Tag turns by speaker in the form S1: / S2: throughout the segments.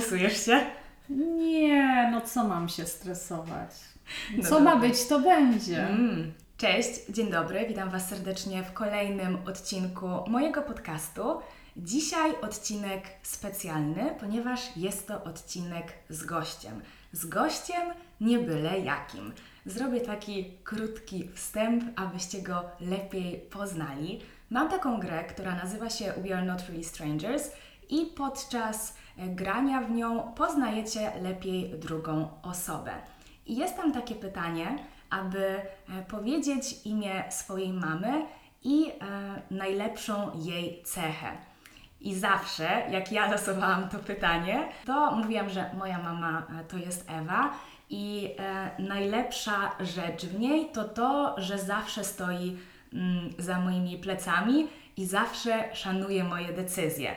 S1: stresujesz się?
S2: Nie, no co mam się stresować?
S1: No
S2: Co ma
S1: dobra.
S2: być, to będzie.
S1: Mm. Cześć, dzień dobry, witam Was serdecznie w kolejnym odcinku mojego podcastu. Dzisiaj odcinek specjalny, ponieważ jest to odcinek z gościem. Z gościem nie byle jakim. Zrobię taki krótki wstęp, abyście go lepiej poznali. Mam taką grę, która nazywa się We Are Not Really Strangers i podczas grania w nią poznajecie lepiej drugą osobę. I jest tam takie pytanie, aby e, powiedzieć imię swojej mamy i e, najlepszą jej cechę. I zawsze, jak ja losowałam to pytanie, to mówiłam, że moja mama e, to jest Ewa i e, najlepsza rzecz w niej to to, że zawsze stoi mm, za moimi plecami i zawsze szanuje moje decyzje.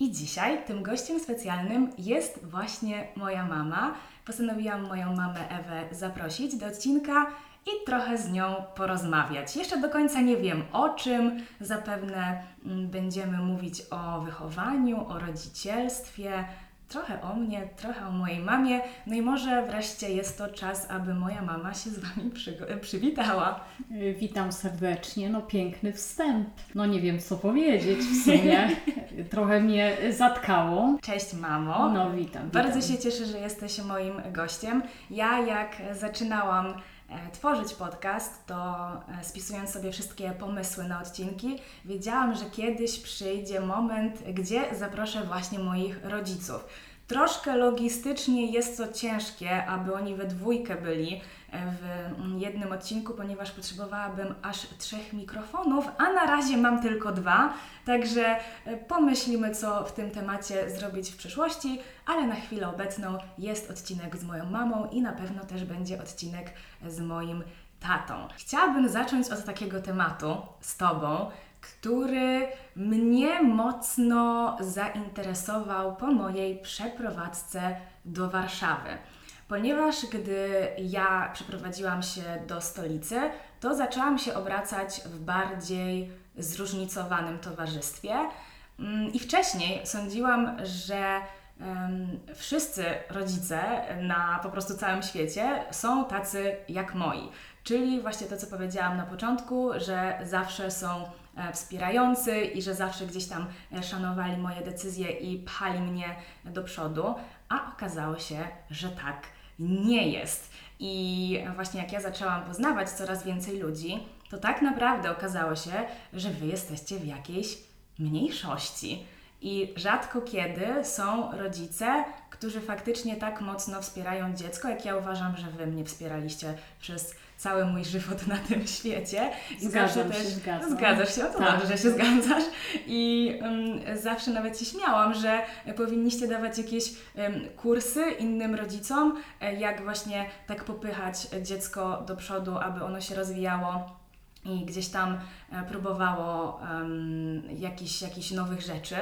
S1: I dzisiaj tym gościem specjalnym jest właśnie moja mama. Postanowiłam moją mamę Ewę zaprosić do odcinka i trochę z nią porozmawiać. Jeszcze do końca nie wiem o czym. Zapewne mm, będziemy mówić o wychowaniu, o rodzicielstwie, trochę o mnie, trochę o mojej mamie. No i może wreszcie jest to czas, aby moja mama się z Wami przygo- przywitała.
S2: Y, Witam serdecznie, no piękny wstęp. No nie wiem co powiedzieć w sumie. Trochę mnie zatkało.
S1: Cześć mamo.
S2: No witam.
S1: Bardzo
S2: witam.
S1: się cieszę, że jesteś moim gościem. Ja jak zaczynałam e, tworzyć podcast, to e, spisując sobie wszystkie pomysły na odcinki, wiedziałam, że kiedyś przyjdzie moment, gdzie zaproszę właśnie moich rodziców. Troszkę logistycznie jest to ciężkie, aby oni we dwójkę byli e, w mm, jednym odcinku, ponieważ potrzebowałabym aż trzech mikrofonów, a na razie mam tylko dwa, także e, pomyślimy, co w tym temacie zrobić w przyszłości, ale na chwilę obecną jest odcinek z moją mamą i na pewno też będzie odcinek z moim tatą. Chciałabym zacząć od takiego tematu z Tobą, który mnie mocno zainteresował po mojej przeprowadzce do Warszawy. Ponieważ gdy ja przeprowadziłam się do stolicy, to zaczęłam się obracać w bardziej zróżnicowanym towarzystwie. Mm, I wcześniej sądziłam, że em, wszyscy rodzice na po prostu całym świecie są tacy jak moi. Czyli właśnie to, co powiedziałam na początku, że zawsze są wspierający i że zawsze gdzieś tam e, szanowali moje decyzje i pchali mnie do przodu, a okazało się, że tak nie jest. I właśnie jak ja zaczęłam poznawać coraz więcej ludzi, to tak naprawdę okazało się, że Wy jesteście w jakiejś mniejszości. I rzadko kiedy są rodzice, którzy faktycznie tak mocno wspierają dziecko, jak ja uważam, że Wy mnie wspieraliście przez cały mój żywot na tym świecie. I
S2: Zgadzam
S1: zawsze
S2: się,
S1: też
S2: zgadzam.
S1: zgadzasz się, o to
S2: Tak.
S1: dobrze, że się zgadzasz. I um, zawsze nawet się śmiałam, że powinniście dawać jakieś em, kursy innym rodzicom, e, jak właśnie tak popychać dziecko do przodu, aby ono się rozwijało i gdzieś tam e, próbowało um, jakichś, jakichś nowych rzeczy.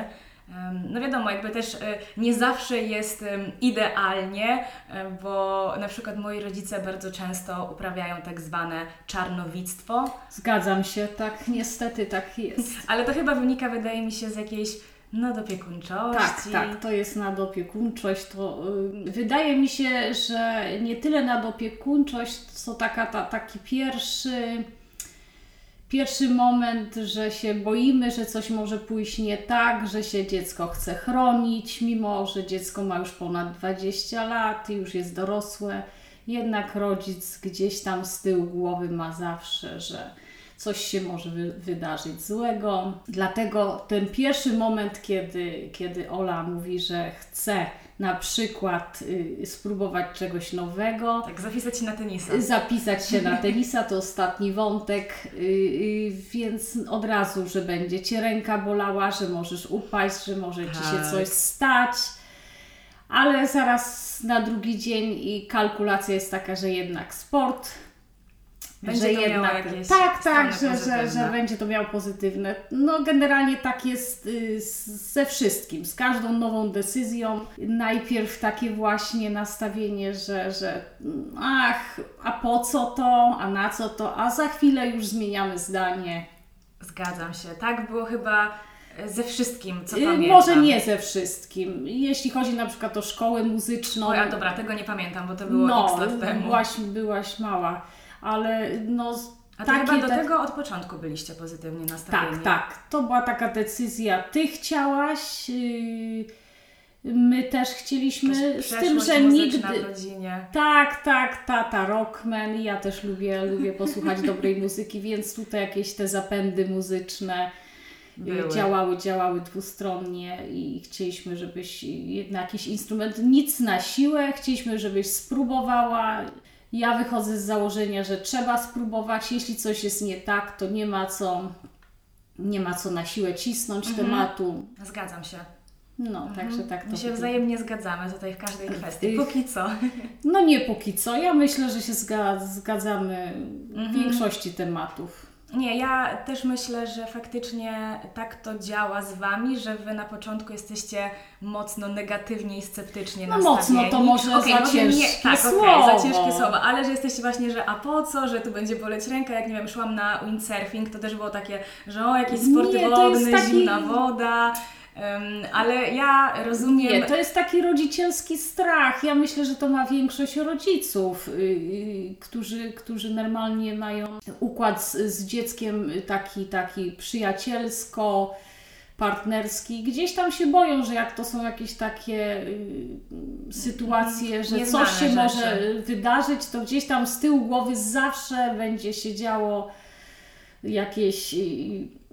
S1: No wiadomo, jakby też e, nie zawsze jest idealnie, e, bo na przykład moi rodzice bardzo często uprawiają tak zwane czarnowictwo,
S2: Zgadzam się, tak niestety tak jest.
S1: ale to chyba wynika, wydaje mi się, z jakiejś nadopiekuńczości.
S2: Tak, tak, to jest nadopiekuńczość. To y, wydaje mi się, że nie tyle nadopiekuńczość, co taka, ta, taki pierwszy, pierwszy moment, że się boimy, że coś może pójść nie tak, że się dziecko chce chronić, mimo że dziecko ma już ponad 20 lat i już jest dorosłe. Jednak rodzic gdzieś tam z tyłu głowy ma zawsze, że coś się może wy, wydarzyć złego. Dlatego ten pierwszy moment, kiedy, kiedy Ola mówi, że chce na przykład y, spróbować czegoś nowego,
S1: Tak, zapisać się na tenisa.
S2: zapisać się na tenisa, to ostatni wątek, y, y, więc od razu, że będzie Cię ręka bolała, że możesz upaść, że może Ci się
S1: Tak.
S2: coś stać. Ale zaraz na drugi dzień i kalkulacja jest taka, że jednak sport,
S1: Będzie
S2: że
S1: to miało
S2: jednak
S1: jakieś
S2: tak, tak, że, że, że będzie to miało pozytywne. No generalnie tak jest y, ze wszystkim, z każdą nową decyzją. Najpierw takie właśnie nastawienie, że, że ach, a po co to, a na co to, a za chwilę już zmieniamy zdanie.
S1: Zgadzam się. Tak było chyba ze wszystkim, co
S2: Y,
S1: pamiętam?
S2: Może nie ze wszystkim. Jeśli chodzi na przykład o szkołę muzyczną.
S1: O, ja, dobra, tego nie pamiętam, bo to było
S2: no,
S1: lat temu.
S2: byłaś, byłaś mała, ale no.
S1: A
S2: takie,
S1: chyba do tego od początku byliście pozytywnie nastawieni.
S2: Tak, tak. To była taka decyzja. Ty chciałaś, yy, my też chcieliśmy, z tym, że nigdy. Tak, tak, tata rockman. Ja też lubię, lubię posłuchać dobrej muzyki, więc tutaj jakieś te zapędy muzyczne yy,
S1: Były.
S2: działały, działały dwustronnie i chcieliśmy, żebyś na jakiś instrument, nic na siłę, chcieliśmy, żebyś spróbowała. Ja wychodzę z założenia, że trzeba spróbować. Jeśli coś jest nie tak, to nie ma co, nie ma co na siłę cisnąć
S1: Mhm.
S2: tematu.
S1: Zgadzam się.
S2: No, także tak to
S1: My się wzajemnie zgadzamy tutaj w każdej kwestii.
S2: Ych.
S1: Póki co.
S2: No nie póki co. Ja myślę, że się zga- zgadzamy w
S1: Mhm.
S2: większości tematów.
S1: Nie, ja też myślę, że faktycznie tak to działa z Wami, że Wy na początku jesteście mocno negatywnie i sceptycznie
S2: No
S1: nastawieni.
S2: mocno to może
S1: Okej,
S2: za
S1: może
S2: ciężkie
S1: nie, tak,
S2: słowo.
S1: za ciężkie słowo, ale że jesteście właśnie, że a po co, że tu będzie boleć ręka, jak nie wiem, szłam na windsurfing, to też było takie, że o, jakieś sporty
S2: Nie,
S1: wodne,
S2: taki-
S1: zimna woda, ale ja rozumiem...
S2: Nie, to jest taki rodzicielski strach. Ja myślę, że to ma większość rodziców, yy, yy, którzy, którzy normalnie mają układ z, z dzieckiem taki, taki przyjacielsko partnerski. Gdzieś tam się boją, że jak to są jakieś takie yy, sytuacje, że
S1: Nieznane
S2: coś się
S1: rzeczy.
S2: może wydarzyć, to gdzieś tam z tyłu głowy zawsze będzie się działo jakieś,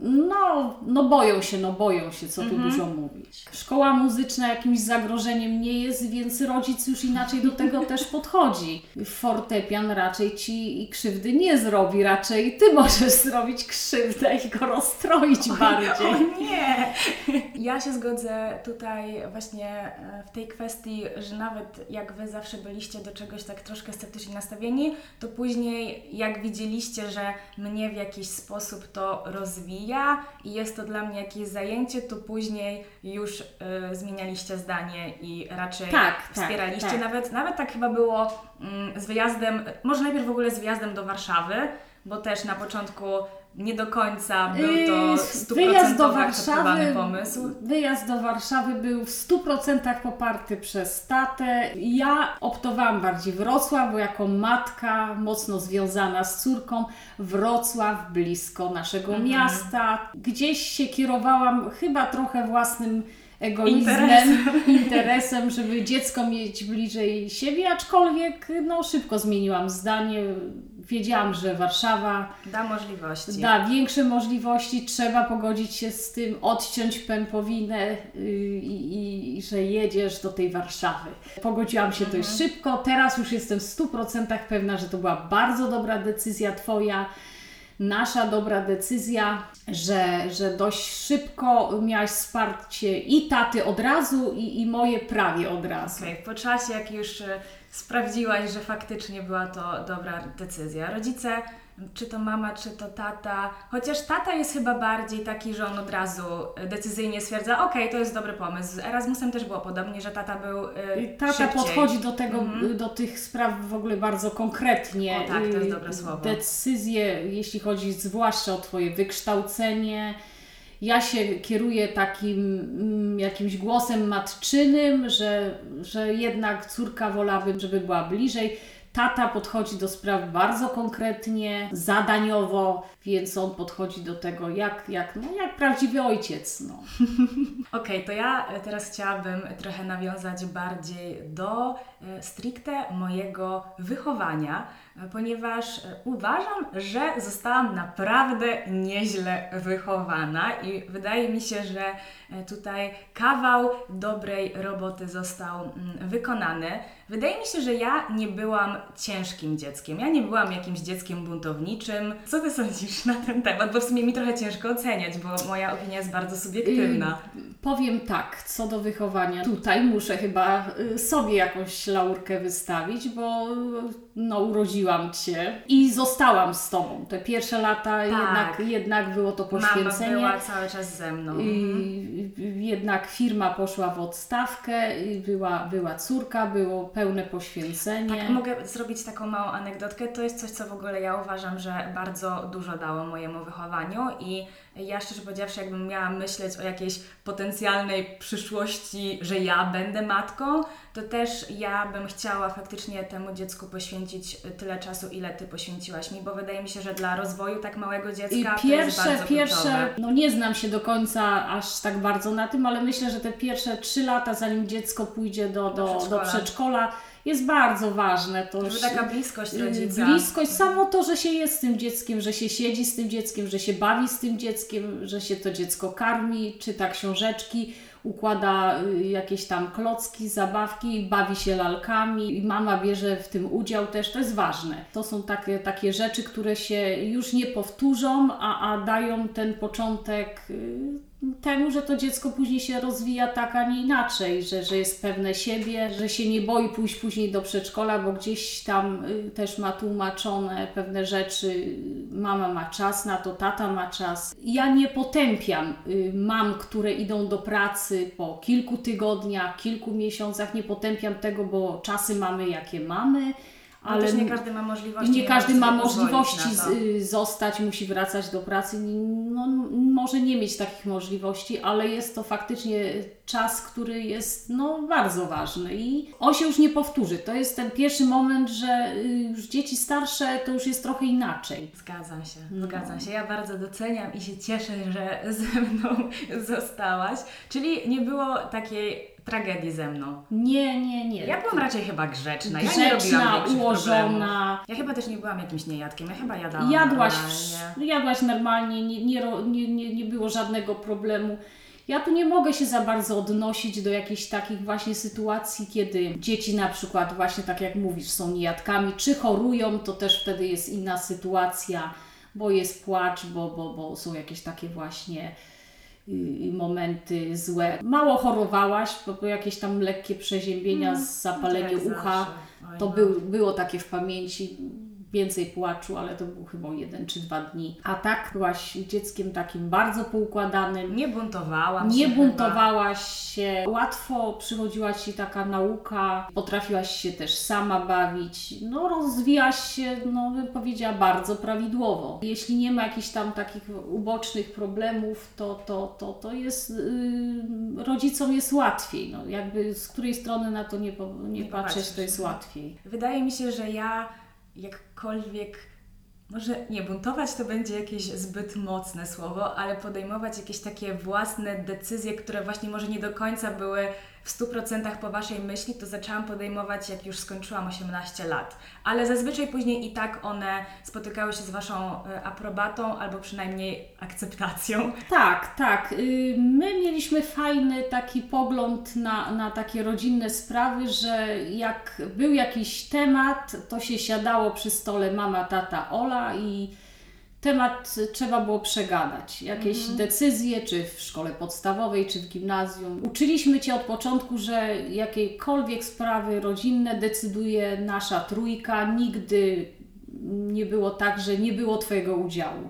S2: no, no boją się, no boją się, co tu
S1: Mhm.
S2: dużo mówić. Szkoła muzyczna jakimś zagrożeniem nie jest, więc rodzic już inaczej do tego też podchodzi. Fortepian raczej ci krzywdy nie zrobi, raczej ty możesz zrobić krzywdę i go rozstroić bardziej.
S1: O nie! Ja się zgodzę tutaj właśnie e, w tej kwestii, że nawet jak Wy zawsze byliście do czegoś tak troszkę sceptycznie nastawieni, to później jak widzieliście, że mnie w jakiś sposób to rozwija i jest to dla mnie jakieś zajęcie, to później już e, zmienialiście zdanie i raczej
S2: Tak, tak,
S1: wspieraliście.
S2: tak.
S1: Nawet, nawet tak chyba było mm, z wyjazdem, może najpierw w ogóle z wyjazdem do Warszawy, bo też na początku nie do końca był to
S2: Yy,
S1: stuprocentowo
S2: Wyjazd do
S1: akceptowany
S2: Warszawy,
S1: pomysł.
S2: wyjazd do Warszawy był w 100% poparty przez tatę. Ja optowałam bardziej Wrocław, bo jako matka mocno związana z córką, Wrocław blisko naszego
S1: Mhm.
S2: miasta. Gdzieś się kierowałam chyba trochę własnym egoizmem,
S1: Interesem.
S2: interesem, żeby dziecko mieć bliżej siebie, aczkolwiek no, szybko zmieniłam zdanie. Wiedziałam, że Warszawa
S1: Da możliwości.
S2: Da większe możliwości, trzeba pogodzić się z tym, odciąć pępowinę yy, i, i że jedziesz do tej Warszawy. Pogodziłam się dość szybko, teraz już jestem w 100% pewna, że to była bardzo dobra decyzja Twoja. Nasza dobra decyzja, że, że dość szybko miałaś wsparcie i taty od razu, i, i moje prawie od razu.
S1: Okej, po czasie, jak już e, sprawdziłaś, że faktycznie była to dobra decyzja. Rodzice, czy to mama, czy to tata, chociaż tata jest chyba bardziej taki, że on od razu e, decyzyjnie stwierdza, okej, to jest dobry pomysł. Z Erasmusem też było podobnie, że tata był e,
S2: I Tata
S1: szybciej.
S2: podchodzi do tego, do tych spraw w ogóle bardzo konkretnie.
S1: O tak, to jest
S2: Y,
S1: dobre słowo.
S2: Decyzje, jeśli chodzi zwłaszcza o Twoje wykształcenie. Ja się kieruję takim mm, jakimś głosem matczynym, że, że jednak córka wolałaby, żeby była bliżej. Tata podchodzi do spraw bardzo konkretnie, zadaniowo, więc on podchodzi do tego jak, jak, no, jak prawdziwy ojciec. No.
S1: Okej, to ja e, teraz chciałabym trochę nawiązać bardziej do e, stricte mojego wychowania, ponieważ e, uważam, że zostałam naprawdę nieźle wychowana i wydaje mi się, że e, tutaj kawał dobrej roboty został mm, wykonany. Wydaje mi się, że ja nie byłam ciężkim dzieckiem. Ja nie byłam jakimś dzieckiem buntowniczym. Co ty sądzisz na ten temat? Bo w sumie mi trochę ciężko oceniać, bo moja opinia jest bardzo subiektywna.
S2: Powiem tak, co do wychowania. Tutaj muszę chyba y, sobie jakąś laurkę wystawić, bo no, urodziłam Cię i zostałam z Tobą. Te pierwsze lata jednak, jednak było to
S1: Mama
S2: poświęcenie.
S1: była cały czas ze mną.
S2: I jednak firma poszła w odstawkę, była, była córka, było pełne poświęcenie.
S1: Tak, mogę zrobić taką małą anegdotkę, to jest coś, co w ogóle ja uważam, że bardzo dużo dało mojemu wychowaniu i ja szczerze powiedziawszy, jakbym miała myśleć o jakiejś potencjalnej przyszłości, że ja będę matką, to też ja bym chciała faktycznie temu dziecku poświęcić tyle czasu, ile Ty poświęciłaś mi, bo wydaje mi się, że dla rozwoju tak małego dziecka
S2: I pierwsze, pierwsze,
S1: kluczowe.
S2: no nie znam się do końca aż tak bardzo na tym, ale myślę, że te pierwsze trzy lata, zanim dziecko pójdzie do, do, do,
S1: przedszkola.
S2: przedszkola, jest bardzo ważne. To
S1: Żeby taka bliskość
S2: y,
S1: rodzica.
S2: Bliskość, samo to, że się jest z tym dzieckiem, że się siedzi z tym dzieckiem, że się bawi z tym dzieckiem, że się to dziecko karmi, czyta książeczki, układa y, jakieś tam klocki, zabawki, bawi się lalkami i mama bierze w tym udział też, to jest ważne. To są takie, takie rzeczy, które się już nie powtórzą, a, a dają ten początek y, temu, że to dziecko później się rozwija tak, a nie inaczej, że, że jest pewne siebie, że się nie boi pójść później do przedszkola, bo gdzieś tam y, też ma tłumaczone pewne rzeczy. Mama ma czas na to, tata ma czas. Ja nie potępiam y, mam, które idą do pracy po kilku tygodniach, kilku miesiącach. Nie potępiam tego, bo czasy mamy jakie mamy.
S1: Ale nie każdy ma możliwości.
S2: nie każdy ma możliwości z, y, zostać, musi wracać do pracy. No, może nie mieć takich możliwości, ale jest to faktycznie czas, który jest no, bardzo ważny i on się już nie powtórzy. To jest ten pierwszy moment, że y, już dzieci starsze to już jest trochę inaczej.
S1: Zgadzam się,
S2: No.
S1: zgadzam się. Ja bardzo doceniam i się cieszę, że ze mną zostałaś. Czyli nie było takiej tragedii ze mną.
S2: Nie, nie, nie.
S1: Ja byłam raczej chyba grzeczna. ja nie robiłam
S2: Grzeczna,
S1: większych problemów.
S2: ułożona.
S1: Ja chyba też nie byłam jakimś niejadkiem. Ja chyba jadałam
S2: Jadłaś,
S1: normalnie.
S2: jadłaś normalnie, nie, nie, nie, nie, było żadnego problemu. Ja tu nie mogę się za bardzo odnosić do jakichś takich właśnie sytuacji, kiedy dzieci na przykład właśnie tak jak mówisz, są niejadkami, czy chorują, to też wtedy jest inna sytuacja, bo jest płacz, bo, bo, bo są jakieś takie właśnie momenty złe. Mało chorowałaś, bo jakieś tam lekkie przeziębienia, zapalenie
S1: Tak
S2: ucha. To
S1: no.
S2: był, było takie w pamięci, więcej płaczu, ale to był chyba jeden czy dwa dni. A tak byłaś dzieckiem takim bardzo poukładanym.
S1: Nie buntowałam
S2: Nie
S1: się
S2: buntowałaś się, łatwo przychodziła Ci taka nauka, potrafiłaś się też sama bawić, no rozwijałaś się, no bym powiedziała, bardzo prawidłowo. Jeśli nie ma jakichś tam takich ubocznych problemów, to, to, to, to jest, yy, rodzicom jest łatwiej, no jakby z której strony na to nie, nie,
S1: Nie
S2: patrzeć, to jest
S1: no.
S2: łatwiej.
S1: Wydaje mi się, że ja jakkolwiek, może nie buntować to będzie jakieś zbyt mocne słowo, ale podejmować jakieś takie własne decyzje, które właśnie może nie do końca były w 100% po Waszej myśli, to zaczęłam podejmować jak już skończyłam 18 lat. Ale zazwyczaj później i tak one spotykały się z Waszą e, aprobatą albo przynajmniej akceptacją.
S2: Tak, tak. Y, My mieliśmy fajny taki pogląd na, na takie rodzinne sprawy, że jak był jakiś temat, to się siadało przy stole mama, tata, Ola i temat trzeba było przegadać. Jakieś decyzje, czy w szkole podstawowej, czy w gimnazjum. Uczyliśmy Cię od początku, że jakiekolwiek sprawy rodzinne decyduje nasza trójka. Nigdy nie było tak, że nie było Twojego udziału.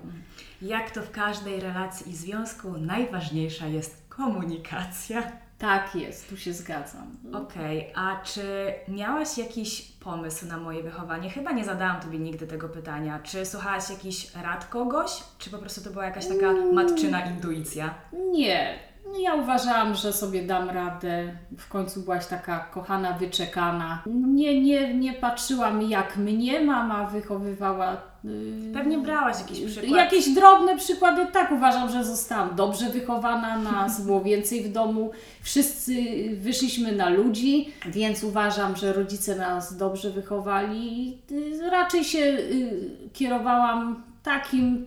S1: Jak to w każdej relacji i związku, najważniejsza jest komunikacja.
S2: Tak jest, tu się zgadzam.
S1: Okej, a czy miałaś jakiś pomysł na moje wychowanie? Chyba nie zadałam Tobie nigdy tego pytania. Czy słuchałaś jakichś rad kogoś? Czy po prostu to była jakaś taka matczyna intuicja?
S2: Nie, no ja uważałam, że sobie dam radę. W końcu byłaś taka kochana, wyczekana. Nie, nie, nie patrzyłam jak mnie mama wychowywała. Yy,
S1: Pewnie brałaś jakiś przykład.
S2: Jakieś drobne przykłady, tak uważam, że zostałam dobrze wychowana, nas było więcej w domu, wszyscy wyszliśmy na ludzi, więc uważam, że rodzice nas dobrze wychowali i y, raczej się y, kierowałam takim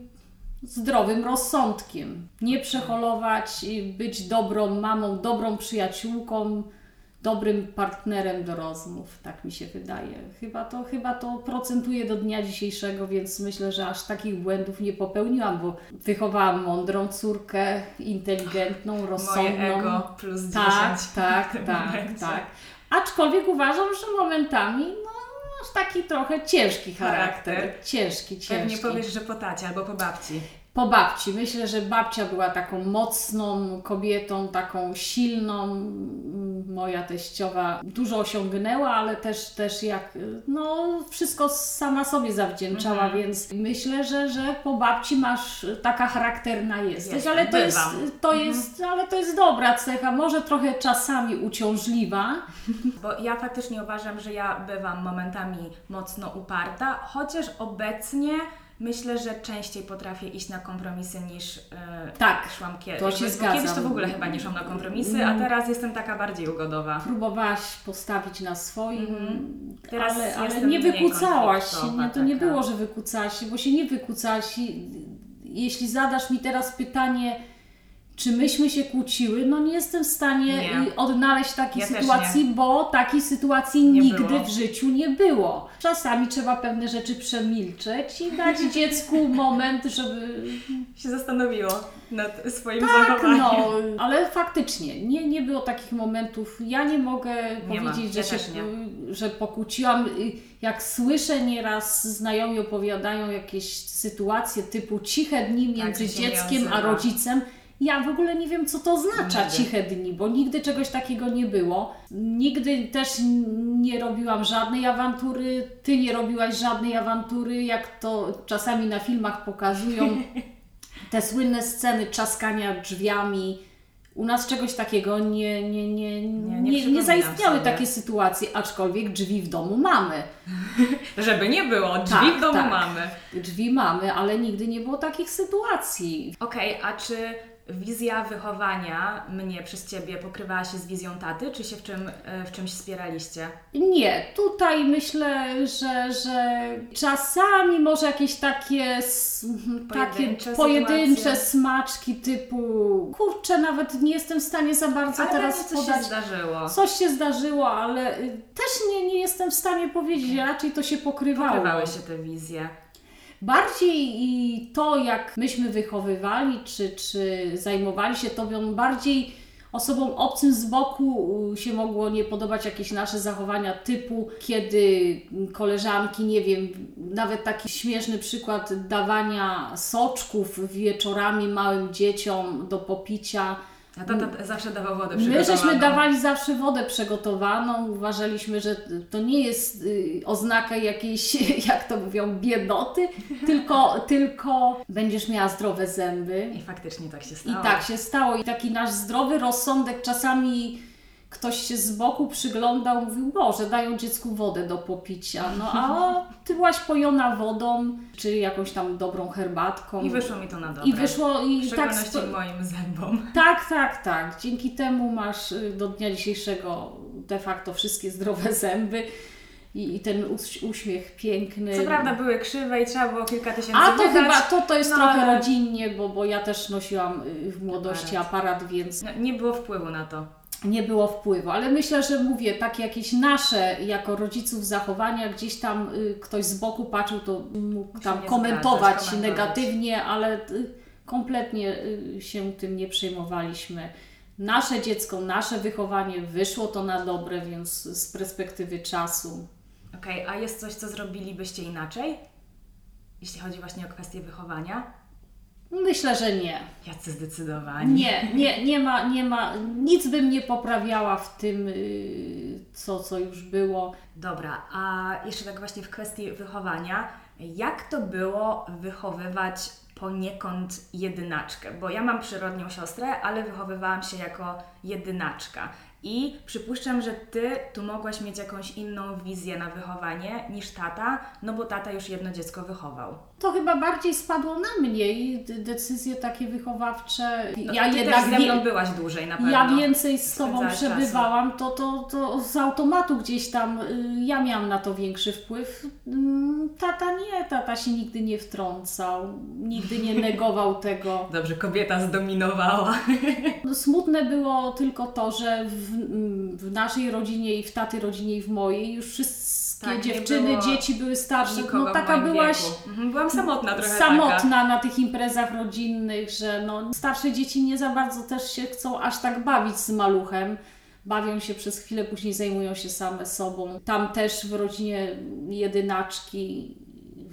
S2: zdrowym rozsądkiem. Nie przeholować, y, być dobrą mamą, dobrą przyjaciółką, dobrym partnerem do rozmów, tak mi się wydaje. Chyba to, chyba to procentuje do dnia dzisiejszego, więc myślę, że aż takich błędów nie popełniłam, bo wychowałam mądrą córkę, inteligentną, rozsądną.
S1: Moje ego plus 10.
S2: Tak, tak, tak,
S1: momencie.
S2: tak. Aczkolwiek uważam, że momentami no, masz taki trochę ciężki charakter.
S1: Charakter.
S2: Ciężki, ciężki.
S1: Pewnie powiesz, że po tacie albo po babci.
S2: Po babci. Myślę, że babcia była taką mocną kobietą, taką silną. Moja teściowa dużo osiągnęła, ale też, też jak, no wszystko sama sobie zawdzięczała,
S1: Mhm.
S2: więc myślę, że, że po babci masz taka charakterna jesteś,
S1: Jestem,
S2: ale to jest, to
S1: Mhm.
S2: jest, ale to jest dobra cecha, może trochę czasami uciążliwa,
S1: Bo ja faktycznie uważam, że ja bywam momentami mocno uparta, chociaż obecnie myślę, że częściej potrafię iść na kompromisy niż e,
S2: Tak,
S1: szłam kiedyś.
S2: to się
S1: Bo
S2: zgadzam.
S1: Kiedyś to w ogóle chyba nie szłam na kompromisy, a teraz jestem taka bardziej ugodowa.
S2: próbowałaś postawić na swoim,
S1: Mhm. Teraz
S2: ale, ale nie
S1: mniej
S2: wykucałaś się. Nie, to nie
S1: taka.
S2: było, że wykucałaś się, bo się nie wykucałaś. I- Jeśli zadasz mi teraz pytanie, czy myśmy się kłóciły, no nie jestem w stanie
S1: Nie.
S2: y, odnaleźć takiej
S1: Ja
S2: sytuacji, bo takiej sytuacji
S1: Nie
S2: nigdy
S1: było.
S2: w życiu nie było. Czasami trzeba pewne rzeczy przemilczeć i dać dziecku moment, żeby
S1: Się zastanowiło nad swoim
S2: tak,
S1: zachowaniem.
S2: no, ale faktycznie nie, nie było takich momentów. Ja nie mogę
S1: Nie
S2: powiedzieć,
S1: ja
S2: że, się,
S1: nie.
S2: że pokłóciłam. Y, Jak słyszę nieraz znajomi opowiadają jakieś sytuacje typu ciche dni między
S1: Tak, się nie
S2: dzieckiem a
S1: odzywa.
S2: rodzicem. Ja w ogóle nie wiem, co to oznacza
S1: Nigdy.
S2: ciche dni, bo nigdy czegoś takiego nie było. Nigdy też nie robiłam żadnej awantury, ty nie robiłaś żadnej awantury, jak to czasami na filmach pokazują te słynne sceny czaskania drzwiami. U nas czegoś takiego nie, nie, nie, nie,
S1: nie
S2: nie, zaistniały
S1: sobie.
S2: takie sytuacje, aczkolwiek drzwi w domu mamy.
S1: Żeby nie było, drzwi
S2: Tak,
S1: w domu
S2: tak.
S1: mamy.
S2: Drzwi mamy, ale nigdy nie było takich sytuacji.
S1: Okej, a czy wizja wychowania mnie przez Ciebie pokrywała się z wizją taty, czy się w, czym, e, w czymś wspieraliście?
S2: Nie, tutaj myślę, że, że czasami może jakieś takie, takie
S1: Pojedyncze
S2: pojedyncze
S1: sytuacje.
S2: smaczki typu kurczę, nawet nie jestem w stanie za bardzo
S1: Ale
S2: teraz
S1: coś
S2: podać.
S1: się zdarzyło.
S2: Coś się zdarzyło, ale y, też nie, nie jestem w stanie powiedzieć, raczej to się pokrywało.
S1: Pokrywały się te wizje.
S2: Bardziej i to, jak myśmy wychowywali, czy, czy zajmowali się tobą, bardziej osobom obcym z boku się mogło nie podobać jakieś nasze zachowania typu, kiedy koleżanki, nie wiem, nawet taki śmieszny przykład dawania soczków wieczorami małym dzieciom do popicia.
S1: A tata zawsze dawał wodę
S2: My
S1: przygotowaną.
S2: żeśmy dawali zawsze wodę przygotowaną, uważaliśmy, że to nie jest y, oznaka jakiejś, jak to mówią, biedoty, tylko, tylko będziesz miała zdrowe zęby.
S1: I faktycznie tak się
S2: I
S1: stało.
S2: tak się stało. I taki nasz zdrowy rozsądek czasami ktoś się z boku przyglądał, mówił, Boże, dają dziecku wodę do popicia. No a ty byłaś pojona wodą, czy jakąś tam dobrą herbatką.
S1: I wyszło mi to na dobre.
S2: I wyszło i
S1: W
S2: tak sto-
S1: moim zębom.
S2: tak, tak, tak. Dzięki temu masz y, do dnia dzisiejszego de facto wszystkie zdrowe zęby i, i ten uś, uśmiech piękny.
S1: Co prawda były krzywe i trzeba było kilka tysięcy
S2: A to
S1: wydać.
S2: chyba to, to jest
S1: no
S2: trochę
S1: ale-
S2: rodzinnie, bo, bo ja też nosiłam y, w młodości
S1: Aparat.
S2: aparat, więc
S1: No, nie było wpływu na to.
S2: Nie było wpływu. Ale myślę, że mówię, takie jakieś nasze jako rodziców zachowania, gdzieś tam y, ktoś z boku patrzył, to mógł tam komentować
S1: zgadzać,
S2: negatywnie, ale y, kompletnie y, się tym nie przejmowaliśmy. Nasze dziecko, nasze wychowanie wyszło to na dobre, więc z perspektywy czasu.
S1: Okej, a jest coś, co zrobilibyście inaczej? Jeśli chodzi właśnie o kwestię wychowania?
S2: Myślę, że nie.
S1: Jacy zdecydowani.
S2: Nie, nie, nie ma, nie ma, nic bym nie poprawiała w tym, y, co, co już było.
S1: Dobra, a jeszcze tak właśnie w kwestii wychowania, jak to było wychowywać poniekąd jedynaczkę? Bo ja mam przyrodnią siostrę, ale wychowywałam się jako jedynaczka. I przypuszczam, że Ty tu mogłaś mieć jakąś inną wizję na wychowanie niż tata, no bo tata już jedno dziecko wychował.
S2: To chyba bardziej spadło na mnie i decyzje takie wychowawcze.
S1: No,
S2: ja jednak
S1: też ze mną byłaś dłużej na pewno.
S2: ja więcej z Tobą
S1: Spędzałaś
S2: przebywałam, to, to, to z automatu gdzieś tam y, ja miałam na to większy wpływ. Mm, Tata nie, tata się nigdy nie wtrącał, nigdy nie negował tego.
S1: Dobrze, kobieta zdominowała.
S2: No, Smutne było tylko to, że w, w naszej rodzinie i w taty rodzinie i w mojej już wszystkie
S1: Tak,
S2: dziewczyny, dzieci były starsze. No taka byłaś
S1: wieku. Mhm, Byłam samotna trochę taka.
S2: samotna na tych imprezach rodzinnych, że no, starsze dzieci nie za bardzo też się chcą aż tak bawić z maluchem. Bawią się przez chwilę, później zajmują się same sobą. Tam też w rodzinie jedynaczki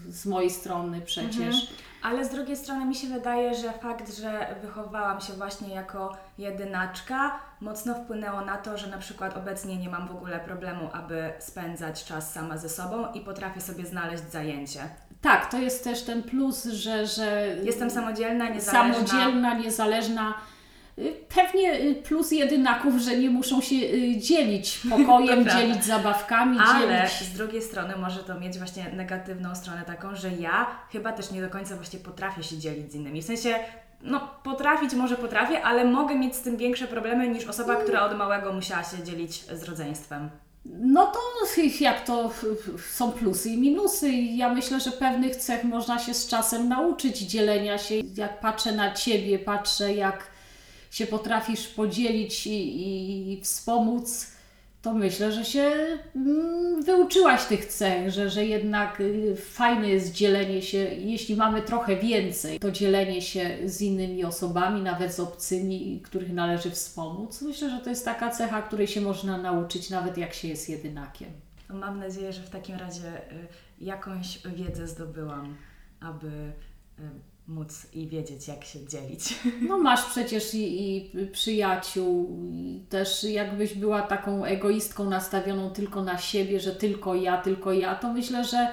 S2: z mojej strony przecież.
S1: Ale z drugiej strony mi się wydaje, że fakt, że wychowałam się właśnie jako jedynaczka, mocno wpłynęło na to, że na przykład obecnie nie mam w ogóle problemu, aby spędzać czas sama ze sobą i potrafię sobie znaleźć zajęcie.
S2: Tak, to jest też ten plus, że. że
S1: Jestem samodzielna, niezależna.
S2: Samodzielna, niezależna. Y, Pewnie y, plus jedynaków, że nie muszą się y, dzielić pokojem, dzielić zabawkami,
S1: Ale
S2: dzielić.
S1: z drugiej strony może to mieć właśnie negatywną stronę taką, że ja chyba też nie do końca właśnie potrafię się dzielić z innymi. W sensie, no potrafić może potrafię, ale mogę mieć z tym większe problemy niż osoba, która od małego musiała się dzielić z rodzeństwem.
S2: No to jak to są plusy i minusy. Ja myślę, że pewnych cech można się z czasem nauczyć dzielenia się. Jak patrzę na Ciebie, patrzę jak się potrafisz podzielić i, i wspomóc, to myślę, że się mm, wyuczyłaś tych cech, że, że jednak y, fajne jest dzielenie się, jeśli mamy trochę więcej, to dzielenie się z innymi osobami, nawet z obcymi, których należy wspomóc. Myślę, że to jest taka cecha, której się można nauczyć, nawet jak się jest jedynakiem.
S1: Mam nadzieję, że w takim razie y, jakąś wiedzę zdobyłam, aby y, móc i wiedzieć, jak się dzielić.
S2: No masz przecież i, i przyjaciół, i też jakbyś była taką egoistką nastawioną tylko na siebie, że tylko ja, tylko ja, to myślę, że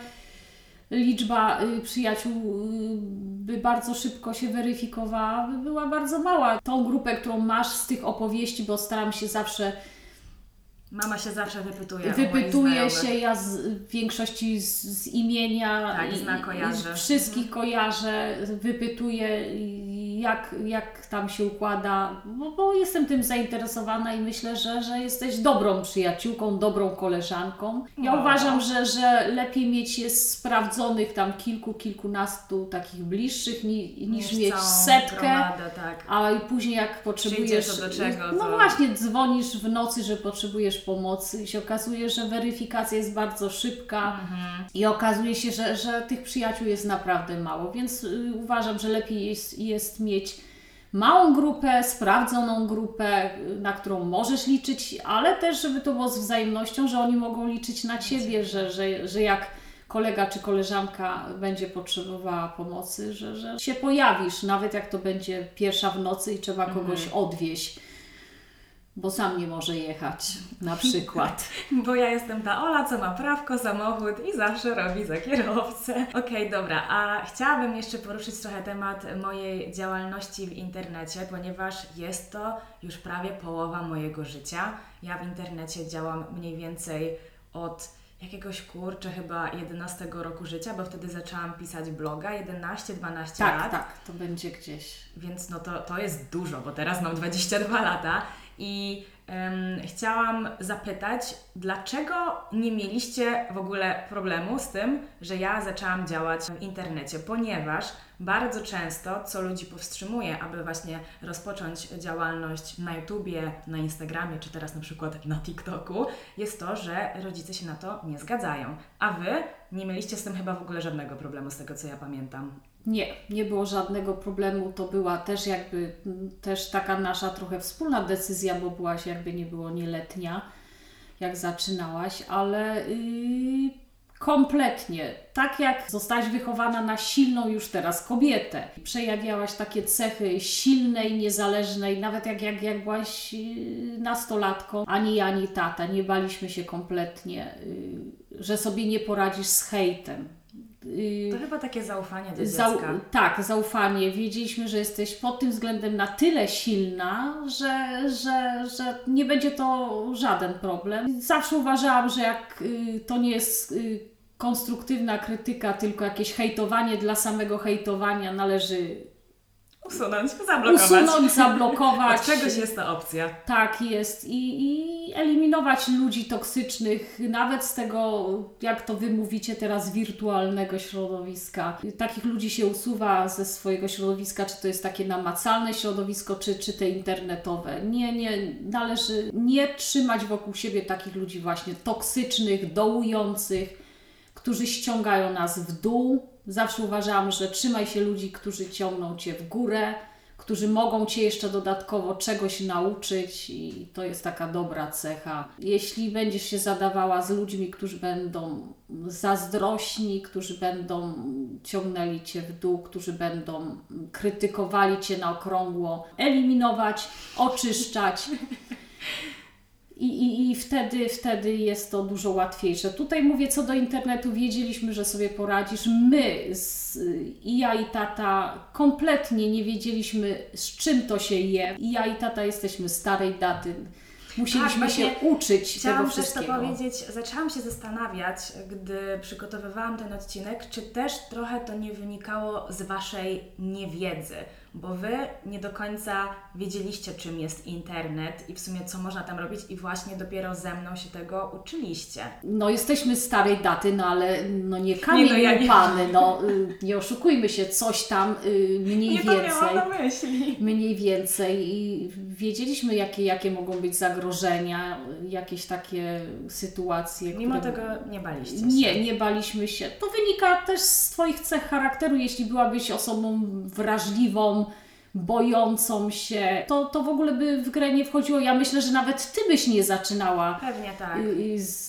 S2: liczba y, przyjaciół y, by bardzo szybko się weryfikowała, by była bardzo mała. Tą grupę, którą masz z tych opowieści, bo staram się zawsze
S1: Mama się zawsze wypytuje.
S2: Wypytuje się, ja z w większości z, z imienia
S1: Tak,
S2: i-
S1: zna, kojarzy.
S2: wszystkich kojarzę, wypytuję jak, jak tam się układa, bo, bo jestem tym zainteresowana i myślę, że, że jesteś dobrą przyjaciółką, dobrą koleżanką. Ja
S1: No.
S2: uważam, że, że lepiej mieć jest sprawdzonych tam kilku, kilkunastu takich bliższych ni, niż mieć setkę.
S1: Gromadę, tak.
S2: A i później jak potrzebujesz.
S1: Do czego,
S2: No
S1: to-
S2: właśnie, dzwonisz w nocy, że potrzebujesz pomocy i się okazuje, że weryfikacja jest bardzo szybka
S1: Mhm.
S2: i okazuje się, że, że tych przyjaciół jest naprawdę mało, więc y, uważam, że lepiej jest, jest mieć małą grupę, sprawdzoną grupę, na którą możesz liczyć, ale też, żeby to było z wzajemnością, że oni mogą liczyć na Ciebie, że, że, że jak kolega czy koleżanka będzie potrzebowała pomocy, że, że się pojawisz, nawet jak to będzie pierwsza w nocy i trzeba kogoś odwieźć, bo sam nie może jechać na przykład.
S1: Bo ja jestem ta Ola, co ma prawko, samochód i zawsze robi za kierowcę. Okej, dobra, a chciałabym jeszcze poruszyć trochę temat mojej działalności w internecie, ponieważ jest to już prawie połowa mojego życia. Ja w internecie działam mniej więcej od jakiegoś kurczę chyba 11 roku życia, bo wtedy zaczęłam pisać bloga, 11-12
S2: Tak,
S1: lat.
S2: tak, to będzie gdzieś.
S1: Więc no to, to jest dużo, bo teraz mam 22 lata i em, chciałam zapytać, dlaczego nie mieliście w ogóle problemu z tym, że ja zaczęłam działać w internecie, ponieważ bardzo często, co ludzi powstrzymuje, aby właśnie rozpocząć działalność na YouTubie, na Instagramie, czy teraz na przykład na TikToku, jest to, że rodzice się na to nie zgadzają. A Wy nie mieliście z tym chyba w ogóle żadnego problemu, z tego co ja pamiętam.
S2: Nie, nie było żadnego problemu. To była też jakby m, też taka nasza trochę wspólna decyzja, bo byłaś jakby nie było nieletnia, jak zaczynałaś, ale yy, kompletnie. Tak jak zostałaś wychowana na silną już teraz kobietę, przejawiałaś takie cechy silnej, niezależnej, nawet jak, jak, jak byłaś yy, nastolatką, ani ja, ani tata, nie baliśmy się kompletnie, yy, że sobie nie poradzisz z hejtem. Yy,
S1: To chyba takie zaufanie do
S2: Zau-
S1: dziecka.
S2: tak, zaufanie. Wiedzieliśmy, że jesteś pod tym względem na tyle silna, że, że, że nie będzie to żaden problem. Zawsze uważałam, że jak y, to nie jest y, konstruktywna krytyka, tylko jakieś hejtowanie dla samego hejtowania, należy
S1: Usunąć, zablokować.
S2: usunąć, zablokować.
S1: Od czegoś jest ta opcja.
S2: Tak jest i, i eliminować ludzi toksycznych, nawet z tego, jak to wy mówicie teraz, wirtualnego środowiska. Takich ludzi się usuwa ze swojego środowiska, czy to jest takie namacalne środowisko, czy, czy te internetowe. Nie, nie, należy nie trzymać wokół siebie takich ludzi właśnie toksycznych, dołujących, którzy ściągają nas w dół. Zawsze uważałam, że trzymaj się ludzi, którzy ciągną cię w górę, którzy mogą Cię jeszcze dodatkowo czegoś nauczyć i to jest taka dobra cecha. Jeśli będziesz się zadawała z ludźmi, którzy będą zazdrośni, którzy będą ciągnęli Cię w dół, którzy będą krytykowali Cię na okrągło, eliminować, oczyszczać. I, i, I wtedy, wtedy jest to dużo łatwiejsze. Tutaj mówię co do internetu, wiedzieliśmy, że sobie poradzisz. My, z, i ja i tata, kompletnie nie wiedzieliśmy, z czym to się je. I ja i tata jesteśmy starej daty. Musieliśmy
S1: Tak,
S2: się uczyć
S1: Chciałam
S2: tego
S1: też to
S2: wszystkiego.
S1: powiedzieć, zaczęłam się zastanawiać, gdy przygotowywałam ten odcinek, czy też trochę to nie wynikało z Waszej niewiedzy, bo Wy nie do końca wiedzieliście, czym jest internet i w sumie co można tam robić i właśnie dopiero ze mną się tego uczyliście.
S2: No jesteśmy starej daty, no ale no nie kamień
S1: Nie, no ja nie-
S2: łupany, no y, nie oszukujmy się, coś tam y, mniej
S1: nie
S2: więcej.
S1: na myśli.
S2: mniej więcej i wiedzieliśmy, jakie, jakie mogą być zagrożenia, jakieś takie sytuacje.
S1: Mimo
S2: które...
S1: tego nie baliście się.
S2: Nie, nie baliśmy się. To wynika też z Twoich cech charakteru. Jeśli byłabyś osobą wrażliwą, bojącą się, to, to w ogóle by w grę nie wchodziło. Ja myślę, że nawet Ty byś nie zaczynała
S1: Pewnie tak.
S2: z,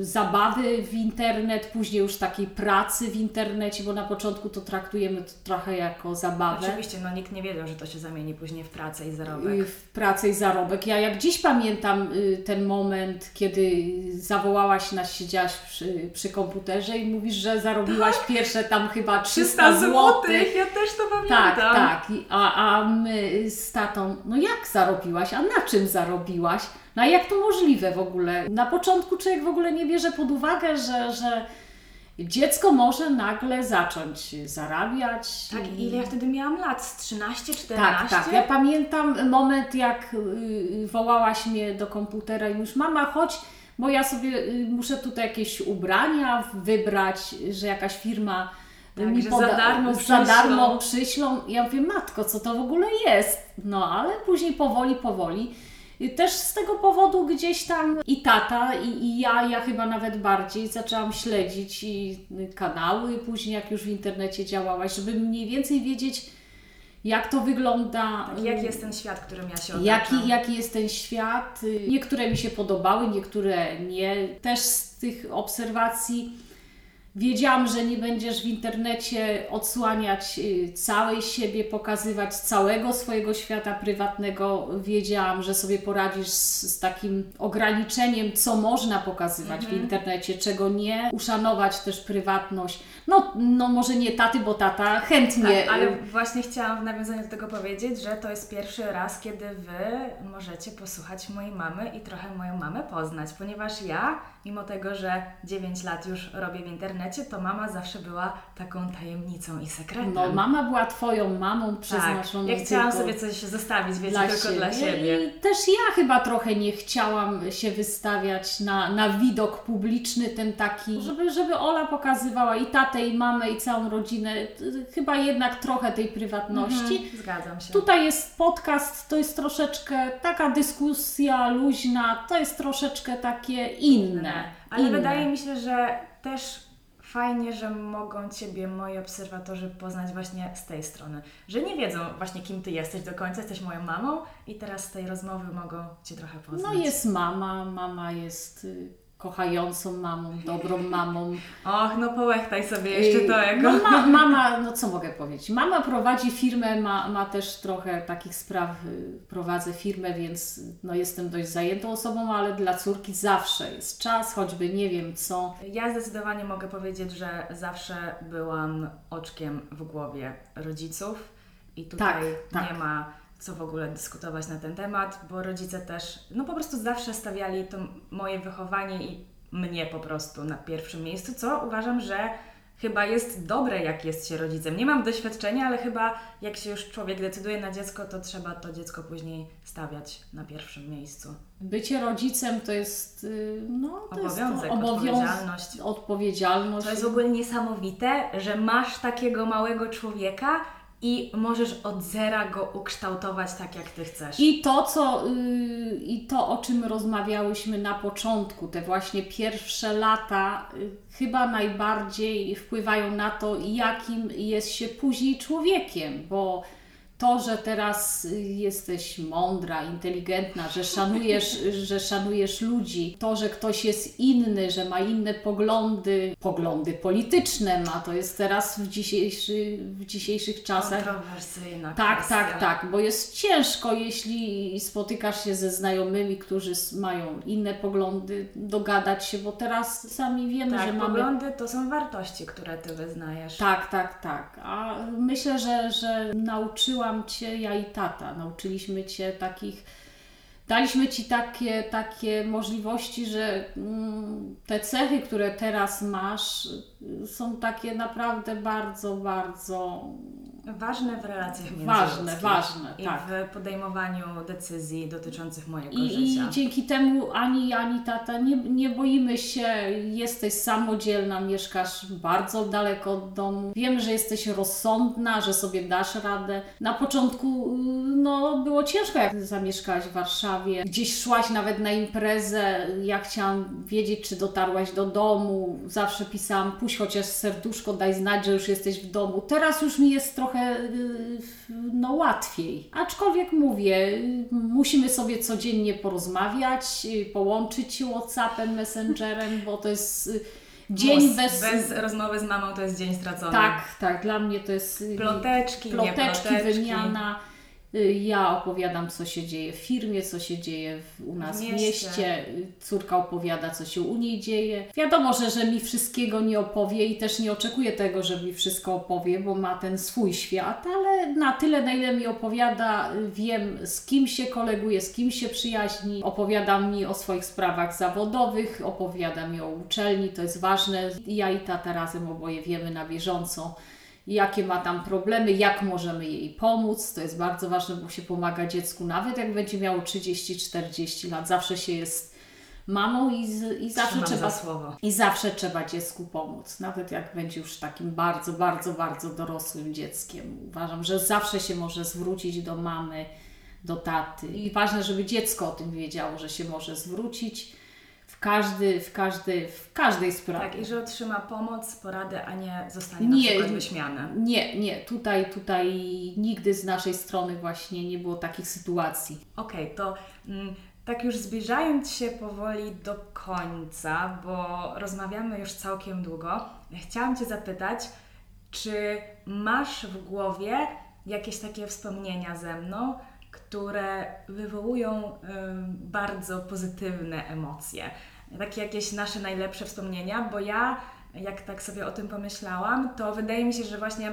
S2: zabawy w internet, później już takiej pracy w internecie, bo na początku to traktujemy to trochę jako zabawę.
S1: Oczywiście, no nikt nie wiedział, że to się zamieni później w pracę i zarobek.
S2: w pracę i zarobek. Ja jak dziś pamiętam y, ten moment, kiedy zawołałaś nas, siedziałaś przy, przy komputerze i mówisz, że zarobiłaś pierwsze tam chyba 300 zł.
S1: złotych, ja też to pamiętam.
S2: Tak, tak. A, a my z tatą, no jak zarobiłaś? A na czym zarobiłaś? No a jak to możliwe w ogóle? Na początku człowiek w ogóle nie bierze pod uwagę, że, że dziecko może nagle zacząć zarabiać.
S1: Tak,
S2: i-
S1: ile ja wtedy miałam lat? Z 13, 14?
S2: tak, tak. Ja pamiętam moment, jak y, wołałaś mnie do komputera i już mama, chodź, bo ja sobie y, muszę tutaj jakieś ubrania wybrać, że jakaś firma y,
S1: Tak,
S2: mi
S1: że za darmo
S2: za darmo
S1: przyślą.
S2: przyślą. Ja mówię, matko, co to w ogóle jest? No, ale później powoli, powoli. Y, Też z tego powodu gdzieś tam i tata, i, i ja, ja chyba nawet bardziej zaczęłam śledzić i y, kanały, później jak już w internecie działałaś, żeby mniej więcej wiedzieć, jak to wygląda.
S1: Tak, jaki jest ten świat, którym ja się otaczam?
S2: Jaki, jaki jest ten świat? Y, Niektóre mi się podobały, niektóre nie. Też z tych obserwacji wiedziałam, że nie będziesz w internecie odsłaniać y, całej siebie, pokazywać całego swojego świata prywatnego. Wiedziałam, że sobie poradzisz z, z takim ograniczeniem, co można pokazywać w internecie, czego nie. Uszanować też prywatność. No, no może nie taty, bo tata chętnie.
S1: Tak, ale
S2: y,
S1: właśnie chciałam w nawiązaniu do tego powiedzieć, że to jest pierwszy raz, kiedy Wy możecie posłuchać mojej mamy i trochę moją mamę poznać, ponieważ ja, mimo tego, że 9 lat już robię w internecie, to mama zawsze była taką tajemnicą i sekretem.
S2: No, mama była Twoją mamą
S1: tak,
S2: przeznaczoną
S1: ja chciałam sobie coś zostawić, wiecie,
S2: dla
S1: tylko
S2: siebie.
S1: dla siebie.
S2: I też ja chyba trochę nie chciałam się wystawiać na, na widok publiczny, ten taki, żeby, żeby Ola pokazywała i tatę, i mamę, i całą rodzinę. Chyba jednak trochę tej prywatności.
S1: Mhm, zgadzam się.
S2: Tutaj jest podcast, to jest troszeczkę taka dyskusja luźna, to jest troszeczkę takie inne.
S1: Ale
S2: inne.
S1: wydaje mi się, że też fajnie, że mogą Ciebie moi obserwatorzy poznać właśnie z tej strony. Że nie wiedzą właśnie kim Ty jesteś do końca, jesteś moją mamą i teraz z tej rozmowy mogą Cię trochę poznać.
S2: No jest mama, mama jest y, kochającą mamą, dobrą mamą.
S1: Och, no połechtaj sobie jeszcze to jako...
S2: No, ma, mama, no co mogę powiedzieć? Mama prowadzi firmę, ma, ma też trochę takich spraw, y, prowadzę firmę, więc no, jestem dość zajętą osobą, ale dla córki zawsze jest czas, choćby nie wiem co.
S1: Ja zdecydowanie mogę powiedzieć, że zawsze byłam oczkiem w głowie rodziców i tutaj
S2: Tak, tak.
S1: nie ma co w ogóle dyskutować na ten temat, bo rodzice też, no po prostu zawsze stawiali to moje wychowanie i mnie po prostu na pierwszym miejscu, co uważam, że chyba jest dobre, jak jest się rodzicem. Nie mam doświadczenia, ale chyba jak się już człowiek decyduje na dziecko, to trzeba to dziecko później stawiać na pierwszym miejscu.
S2: Bycie rodzicem to jest, y, no, to
S1: Obowiązek,
S2: jest to
S1: odpowiedzialność.
S2: odpowiedzialność.
S1: To jest w ogóle niesamowite, że masz takiego małego człowieka i możesz od zera go ukształtować tak, jak ty chcesz.
S2: I to, co, y, I to, o czym rozmawiałyśmy na początku, te właśnie pierwsze lata, y, chyba najbardziej wpływają na to, jakim jest się później człowiekiem, bo to, że teraz jesteś mądra, inteligentna, że szanujesz, że szanujesz ludzi, to, że ktoś jest inny, że ma inne poglądy, poglądy polityczne ma, to jest teraz w, dzisiejszy, w dzisiejszych czasach.
S1: Kontrowersyjna
S2: Tak,
S1: kwestia.
S2: tak, tak, bo jest ciężko, jeśli spotykasz się ze znajomymi, którzy mają inne poglądy, dogadać się, bo teraz sami wiemy,
S1: Tak,
S2: że mamy.
S1: poglądy to są wartości, które Ty wyznajesz.
S2: Tak, tak, tak. A myślę, że, że nauczyłam Cię, ja i tata, nauczyliśmy Cię takich, daliśmy Ci takie, takie możliwości, że mm, te cechy, które teraz masz, y, są takie naprawdę bardzo, bardzo
S1: Ważne w relacjach
S2: Ważne, ważne,
S1: I
S2: tak.
S1: w podejmowaniu decyzji dotyczących mojego
S2: I,
S1: życia.
S2: I dzięki temu ani ani tata nie, nie boimy się, jesteś samodzielna, mieszkasz bardzo daleko od domu. Wiemy, że jesteś rozsądna, że sobie dasz radę. Na początku y, no, było ciężko, jak zamieszkałaś w Warszawie. Gdzieś szłaś nawet na imprezę. Ja chciałam wiedzieć, czy dotarłaś do domu. Zawsze pisałam, puść chociaż serduszko, daj znać, że już jesteś w domu. Teraz już mi jest trochę y, no, łatwiej. Aczkolwiek mówię, y, musimy sobie codziennie porozmawiać, y, połączyć się WhatsAppem, Messengerem, bo to jest y, dzień
S1: Mus-
S2: bez...
S1: bez rozmowy z mamą to jest dzień stracony.
S2: Tak, tak, dla mnie to jest... y,
S1: Ploteczki,
S2: ploteczki,
S1: nie ploteczki.
S2: wymiana. Y, Ja opowiadam, co się dzieje w firmie, co się dzieje w, u nas
S1: W mieście.
S2: Y, Córka opowiada, co się u niej dzieje. Wiadomo, że, że mi wszystkiego nie opowie i też nie oczekuję tego, że mi wszystko opowie, bo ma ten swój świat, ale na tyle, na ile mi opowiada, y, wiem z kim się koleguje, z kim się przyjaźni. Opowiada mi o swoich sprawach zawodowych, opowiada mi o uczelni, to jest ważne. Ja i tata razem oboje wiemy na bieżąco jakie ma tam problemy, jak możemy jej pomóc. To jest bardzo ważne, bo się pomaga dziecku, nawet jak będzie miało 30-40 lat. Zawsze się jest mamą i, i zawsze
S1: Trzymam
S2: trzeba
S1: za
S2: i zawsze trzeba dziecku pomóc, nawet jak będzie już takim bardzo, bardzo, bardzo dorosłym dzieckiem. Uważam, że zawsze się może zwrócić do mamy, do taty. I ważne, żeby dziecko o tym wiedziało, że się może zwrócić w, każdy, w, każdy, w każdej sprawie.
S1: Tak, i że otrzyma pomoc, poradę, a nie zostanie
S2: Nie,
S1: na przykład
S2: nie.
S1: wyśmiany.
S2: Nie, nie, tutaj, tutaj nigdy z naszej strony właśnie nie było takich sytuacji.
S1: Okej, to mm, tak już zbliżając się powoli do końca, bo rozmawiamy już całkiem długo, chciałam Cię zapytać, czy masz w głowie jakieś takie wspomnienia ze mną, które wywołują bardzo pozytywne emocje? Takie jakieś nasze najlepsze wspomnienia, bo ja, jak tak sobie o tym pomyślałam, to wydaje mi się, że właśnie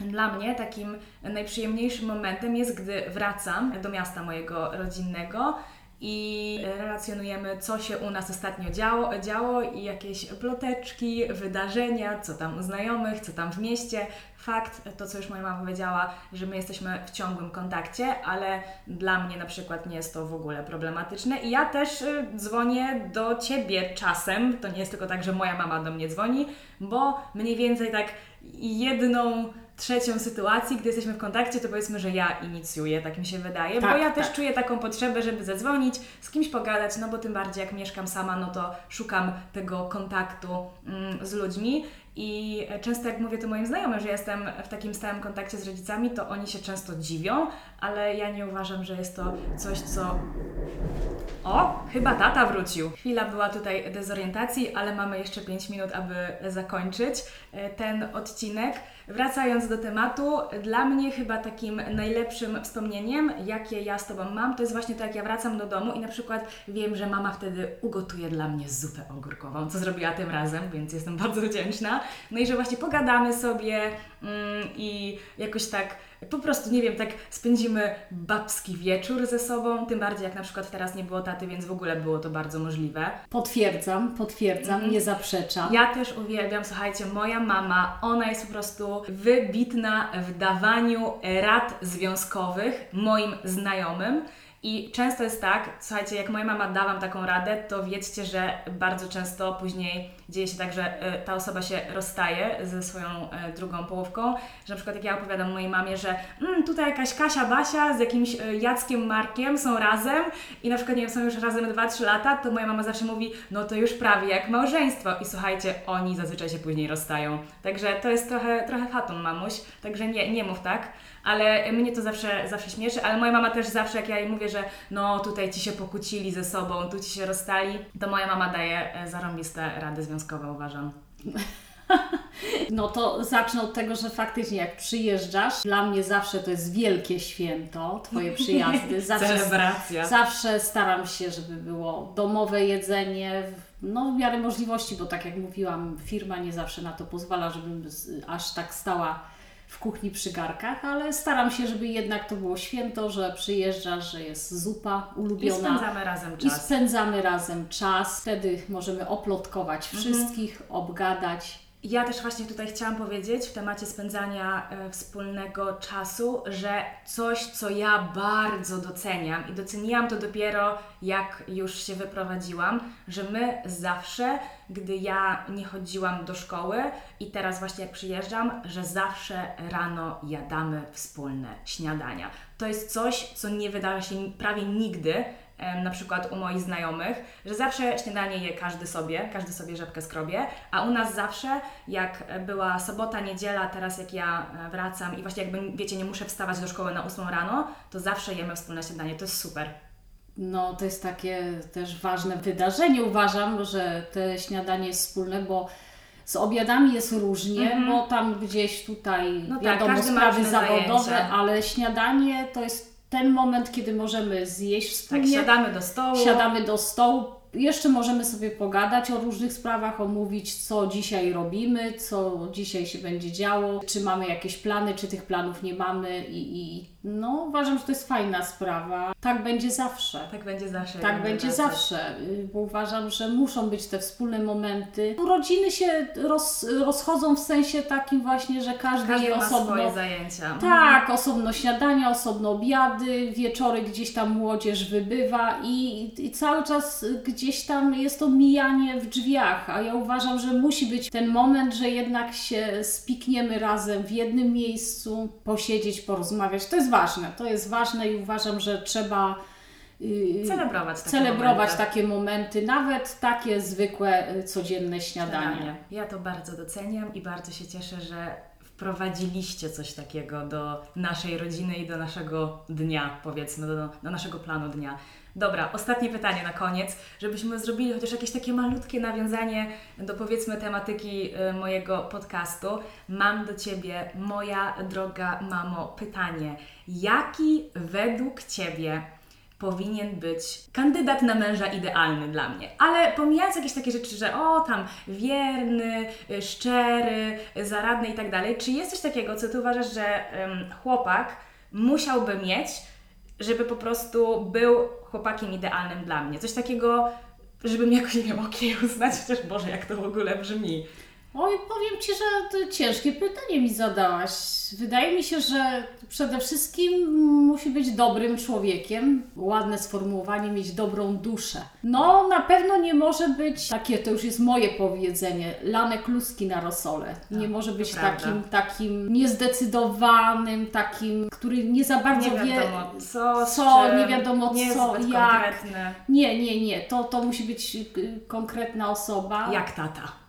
S1: dla mnie takim najprzyjemniejszym momentem jest, gdy wracam do miasta mojego rodzinnego i relacjonujemy, co się u nas ostatnio działo, działo i jakieś ploteczki, wydarzenia, co tam u znajomych, co tam w mieście. Fakt, to co już moja mama powiedziała, że my jesteśmy w ciągłym kontakcie, ale dla mnie na przykład nie jest to w ogóle problematyczne i ja też y, dzwonię do Ciebie czasem, to nie jest tylko tak, że moja mama do mnie dzwoni, bo mniej więcej tak jedną trzecią sytuacji, gdy jesteśmy w kontakcie, to powiedzmy, że ja inicjuję, tak mi się wydaje, bo
S2: Tak,
S1: ja też
S2: tak.
S1: czuję taką potrzebę, żeby zadzwonić, z kimś pogadać, no bo tym bardziej jak mieszkam sama, no to szukam tego kontaktu mm, z ludźmi i często jak mówię to moim znajomym, że jestem w takim stałym kontakcie z rodzicami, to oni się często dziwią, ale ja nie uważam, że jest to coś, co o, chyba tata wrócił. Chwila była tutaj dezorientacji, ale mamy jeszcze 5 minut, aby zakończyć e, ten odcinek. Wracając do tematu, dla mnie chyba takim najlepszym wspomnieniem, jakie ja z Tobą mam, to jest właśnie to, jak ja wracam do domu i na przykład wiem, że mama wtedy ugotuje dla mnie zupę ogórkową, co zrobiła tym razem, więc jestem bardzo wdzięczna. No i że właśnie pogadamy sobie mm, i jakoś tak po prostu, nie wiem, tak spędzimy babski wieczór ze sobą, tym bardziej jak na przykład teraz nie było taty, więc w ogóle było to bardzo możliwe.
S2: Potwierdzam, potwierdzam,
S1: Mhm.
S2: nie zaprzeczam.
S1: Ja też uwielbiam, słuchajcie, moja mama, ona jest po prostu wybitna w dawaniu rad związkowych moim znajomym. I często jest tak, słuchajcie, jak moja mama da Wam taką radę, to wiedzcie, że bardzo często później dzieje się tak, że e, ta osoba się rozstaje ze swoją e, drugą połówką, że na przykład jak ja opowiadam mojej mamie, że mm, tutaj jakaś Kasia Basia z jakimś e, Jackiem Markiem są razem i na przykład nie wiem, są już razem 2-3 lata, to moja mama zawsze mówi, no to już prawie jak małżeństwo i słuchajcie, oni zazwyczaj się później rozstają. Także to jest trochę, trochę fatum mamuś, także nie, nie mów tak. ale mnie to zawsze, zawsze śmieszy, ale moja mama też zawsze, jak ja jej mówię, że no tutaj ci się pokłócili ze sobą, tu ci się rozstali, to moja mama daje zarąbiste rady związkowe, uważam.
S2: No to zacznę od tego, że faktycznie jak przyjeżdżasz, dla mnie zawsze to jest wielkie święto, Twoje przyjazdy. Zawsze,
S1: Celebracja.
S2: Zawsze staram się, żeby było domowe jedzenie, no w miarę możliwości, bo tak jak mówiłam, firma nie zawsze na to pozwala, żebym aż tak stała w kuchni przy garkach, ale staram się, żeby jednak to było święto, że przyjeżdżasz, że jest zupa
S1: I
S2: ulubiona.
S1: spędzamy razem
S2: I
S1: czas.
S2: spędzamy razem czas. Wtedy możemy oplotkować
S1: Mhm.
S2: wszystkich, obgadać.
S1: Ja też właśnie tutaj chciałam powiedzieć w temacie spędzania e, wspólnego czasu, że coś, co ja bardzo doceniam i doceniłam to dopiero jak już się wyprowadziłam, że my zawsze, gdy ja nie chodziłam do szkoły i teraz właśnie jak przyjeżdżam, że zawsze rano jadamy wspólne śniadania. To jest coś, co nie wydarza się prawie nigdy na przykład u moich znajomych, że zawsze śniadanie je każdy sobie, każdy sobie rzepkę skrobie, a u nas zawsze, jak była sobota, niedziela, teraz jak ja e, wracam i właśnie jakby, wiecie, nie muszę wstawać do szkoły na 8 rano, to zawsze jemy wspólne śniadanie, to jest super.
S2: No, to jest takie też ważne wydarzenie. Uważam, że te śniadanie jest wspólne, bo z obiadami jest różnie, bo tam gdzieś tutaj.
S1: No tak,
S2: wiadomo
S1: każdy ma
S2: sprawy zawodowe,
S1: zajęcia.
S2: ale śniadanie to jest ten moment, kiedy możemy zjeść
S1: Tak,
S2: wspólnie.
S1: siadamy do stołu.
S2: Siadamy do stołu, jeszcze możemy sobie pogadać o różnych sprawach, omówić, co dzisiaj robimy, co dzisiaj się będzie działo, czy mamy jakieś plany, czy tych planów nie mamy i, i no uważam, że to jest fajna sprawa. Tak będzie zawsze.
S1: Tak będzie zawsze.
S2: Tak będzie zawsze, y, bo uważam, że muszą być te wspólne momenty. Rodziny się roz, rozchodzą w sensie takim właśnie, że każdy,
S1: Każdy
S2: je
S1: ma
S2: osobno.
S1: swoje zajęcia.
S2: Tak, osobno śniadania, osobno obiady, wieczory gdzieś tam młodzież wybywa i, i cały czas gdzieś tam jest to mijanie w drzwiach, a ja uważam, że musi być ten moment, że jednak się spikniemy razem w jednym miejscu, posiedzieć, porozmawiać. To jest ważne, to jest ważne i uważam, że trzeba yy,
S1: Celebrować takie
S2: celebrować
S1: momenty.
S2: takie momenty, nawet takie zwykłe, y, codzienne śniadanie.
S1: Śniadanie. Ja to bardzo doceniam i bardzo się cieszę, że wprowadziliście coś takiego do naszej rodziny i do naszego dnia, powiedzmy, do, do naszego planu dnia. Dobra, ostatnie pytanie na koniec, żebyśmy zrobili chociaż jakieś takie malutkie nawiązanie do powiedzmy tematyki y, mojego podcastu. Mam do Ciebie, moja droga mamo, pytanie. Jaki według Ciebie powinien być kandydat na męża idealny dla mnie. Ale pomijając jakieś takie rzeczy, że o tam wierny, y, szczery, y, zaradny i tak dalej, czy jest coś takiego, co ty uważasz, że ym, chłopak musiałby mieć, żeby po prostu był chłopakiem idealnym dla mnie? Coś takiego, żebym jakoś, nie wiem, okej uznać, chociaż Boże, jak to w ogóle brzmi.
S2: Oj, powiem Ci, że to ciężkie pytanie mi zadałaś. Wydaje mi się, że przede wszystkim musi być dobrym człowiekiem, ładne sformułowanie, mieć dobrą duszę. No, na pewno nie może być takie, to już jest moje powiedzenie, lane kluski na rosole. Nie
S1: No,
S2: może być takim, takim niezdecydowanym, takim, który nie za bardzo
S1: Nie
S2: wie,
S1: co,
S2: co, nie wiadomo
S1: nie
S2: co, jak.
S1: konkretny.
S2: Nie, nie, nie. To, to musi być konkretna osoba.
S1: Jak tata.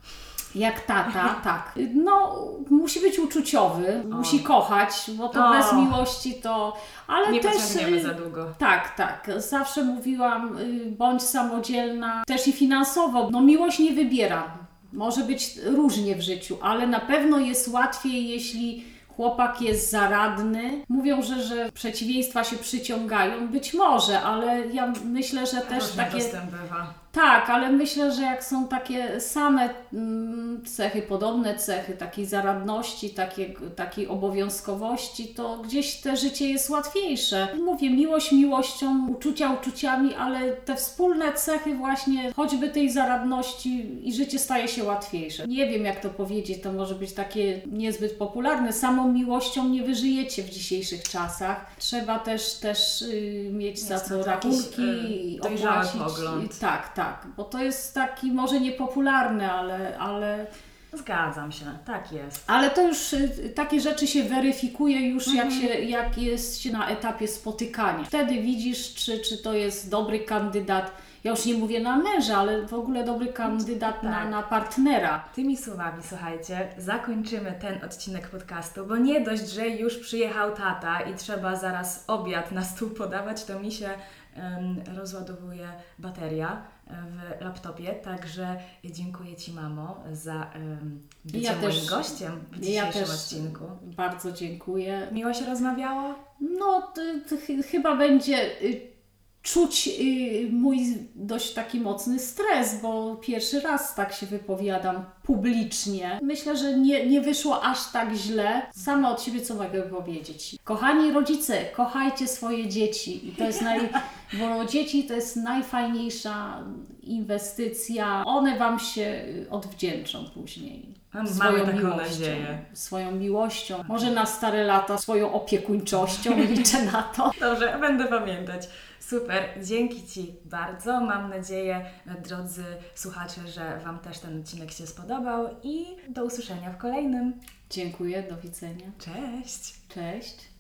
S2: Jak tata, tak. No, musi być uczuciowy, musi kochać, bo to
S1: O.
S2: bez miłości to. Ale
S1: Nie
S2: też.
S1: pociągniemy
S2: y,
S1: za długo.
S2: Tak, tak. Zawsze mówiłam, y, bądź samodzielna, też i finansowo. No, miłość nie wybiera. Może być różnie w życiu, ale na pewno jest łatwiej, jeśli chłopak jest zaradny. Mówią, że, że przeciwieństwa się przyciągają. Być może, ale ja myślę, że też
S1: Różnie
S2: takie.
S1: dostęp bywa.
S2: Tak, ale myślę, że jak są takie same mm, cechy, podobne cechy, takiej zaradności, takiej, takiej obowiązkowości, to gdzieś te życie jest łatwiejsze. Mówię, miłość miłością, uczucia uczuciami, ale te wspólne cechy właśnie, choćby tej zaradności i życie staje się łatwiejsze. Nie wiem jak to powiedzieć, to może być takie niezbyt popularne. Samą miłością nie wyżyjecie w dzisiejszych czasach. Trzeba też, też y, mieć za co
S1: jakiś,
S2: rachunki,
S1: y, dojrzały
S2: opłacić. Tak, tak, bo to jest taki może niepopularny, ale, ale,
S1: Zgadzam się, tak jest.
S2: ale to już y, takie rzeczy się weryfikuje już jak,
S1: Mhm.
S2: się, jak jest się na etapie spotykania. Wtedy widzisz, czy, czy to jest dobry kandydat ja już nie mówię na męża, ale w ogóle dobry kandydat na,
S1: Tak.
S2: na partnera.
S1: Tymi słowami, słuchajcie, zakończymy ten odcinek podcastu, bo nie dość, że już przyjechał tata i trzeba zaraz obiad na stół podawać, to mi się em, rozładowuje bateria w laptopie, także dziękuję Ci, mamo, za um, bycie
S2: Ja
S1: moim
S2: też-
S1: gościem w
S2: Ja
S1: dzisiejszym
S2: też
S1: odcinku.
S2: bardzo dziękuję.
S1: Miło się rozmawiało?
S2: No, to, to ch- chyba będzie y, czuć y, mój dość taki mocny stres, bo pierwszy raz tak się wypowiadam publicznie. Myślę, że nie, nie wyszło aż tak źle. Sama od siebie co mogę powiedzieć. Kochani rodzice, kochajcie swoje dzieci. I to jest naj... Bo dzieci to jest najfajniejsza inwestycja. One Wam się odwdzięczą później.
S1: Mamy
S2: Swoją
S1: taką
S2: miłością,
S1: nadzieję.
S2: swoją miłością, może na stare lata swoją opiekuńczością, liczę na to.
S1: Dobrze, będę pamiętać. Super, dzięki Ci bardzo. Mam nadzieję, drodzy słuchacze, że Wam też ten odcinek się spodobał i do usłyszenia w kolejnym.
S2: Dziękuję, do widzenia.
S1: Cześć!
S2: Cześć.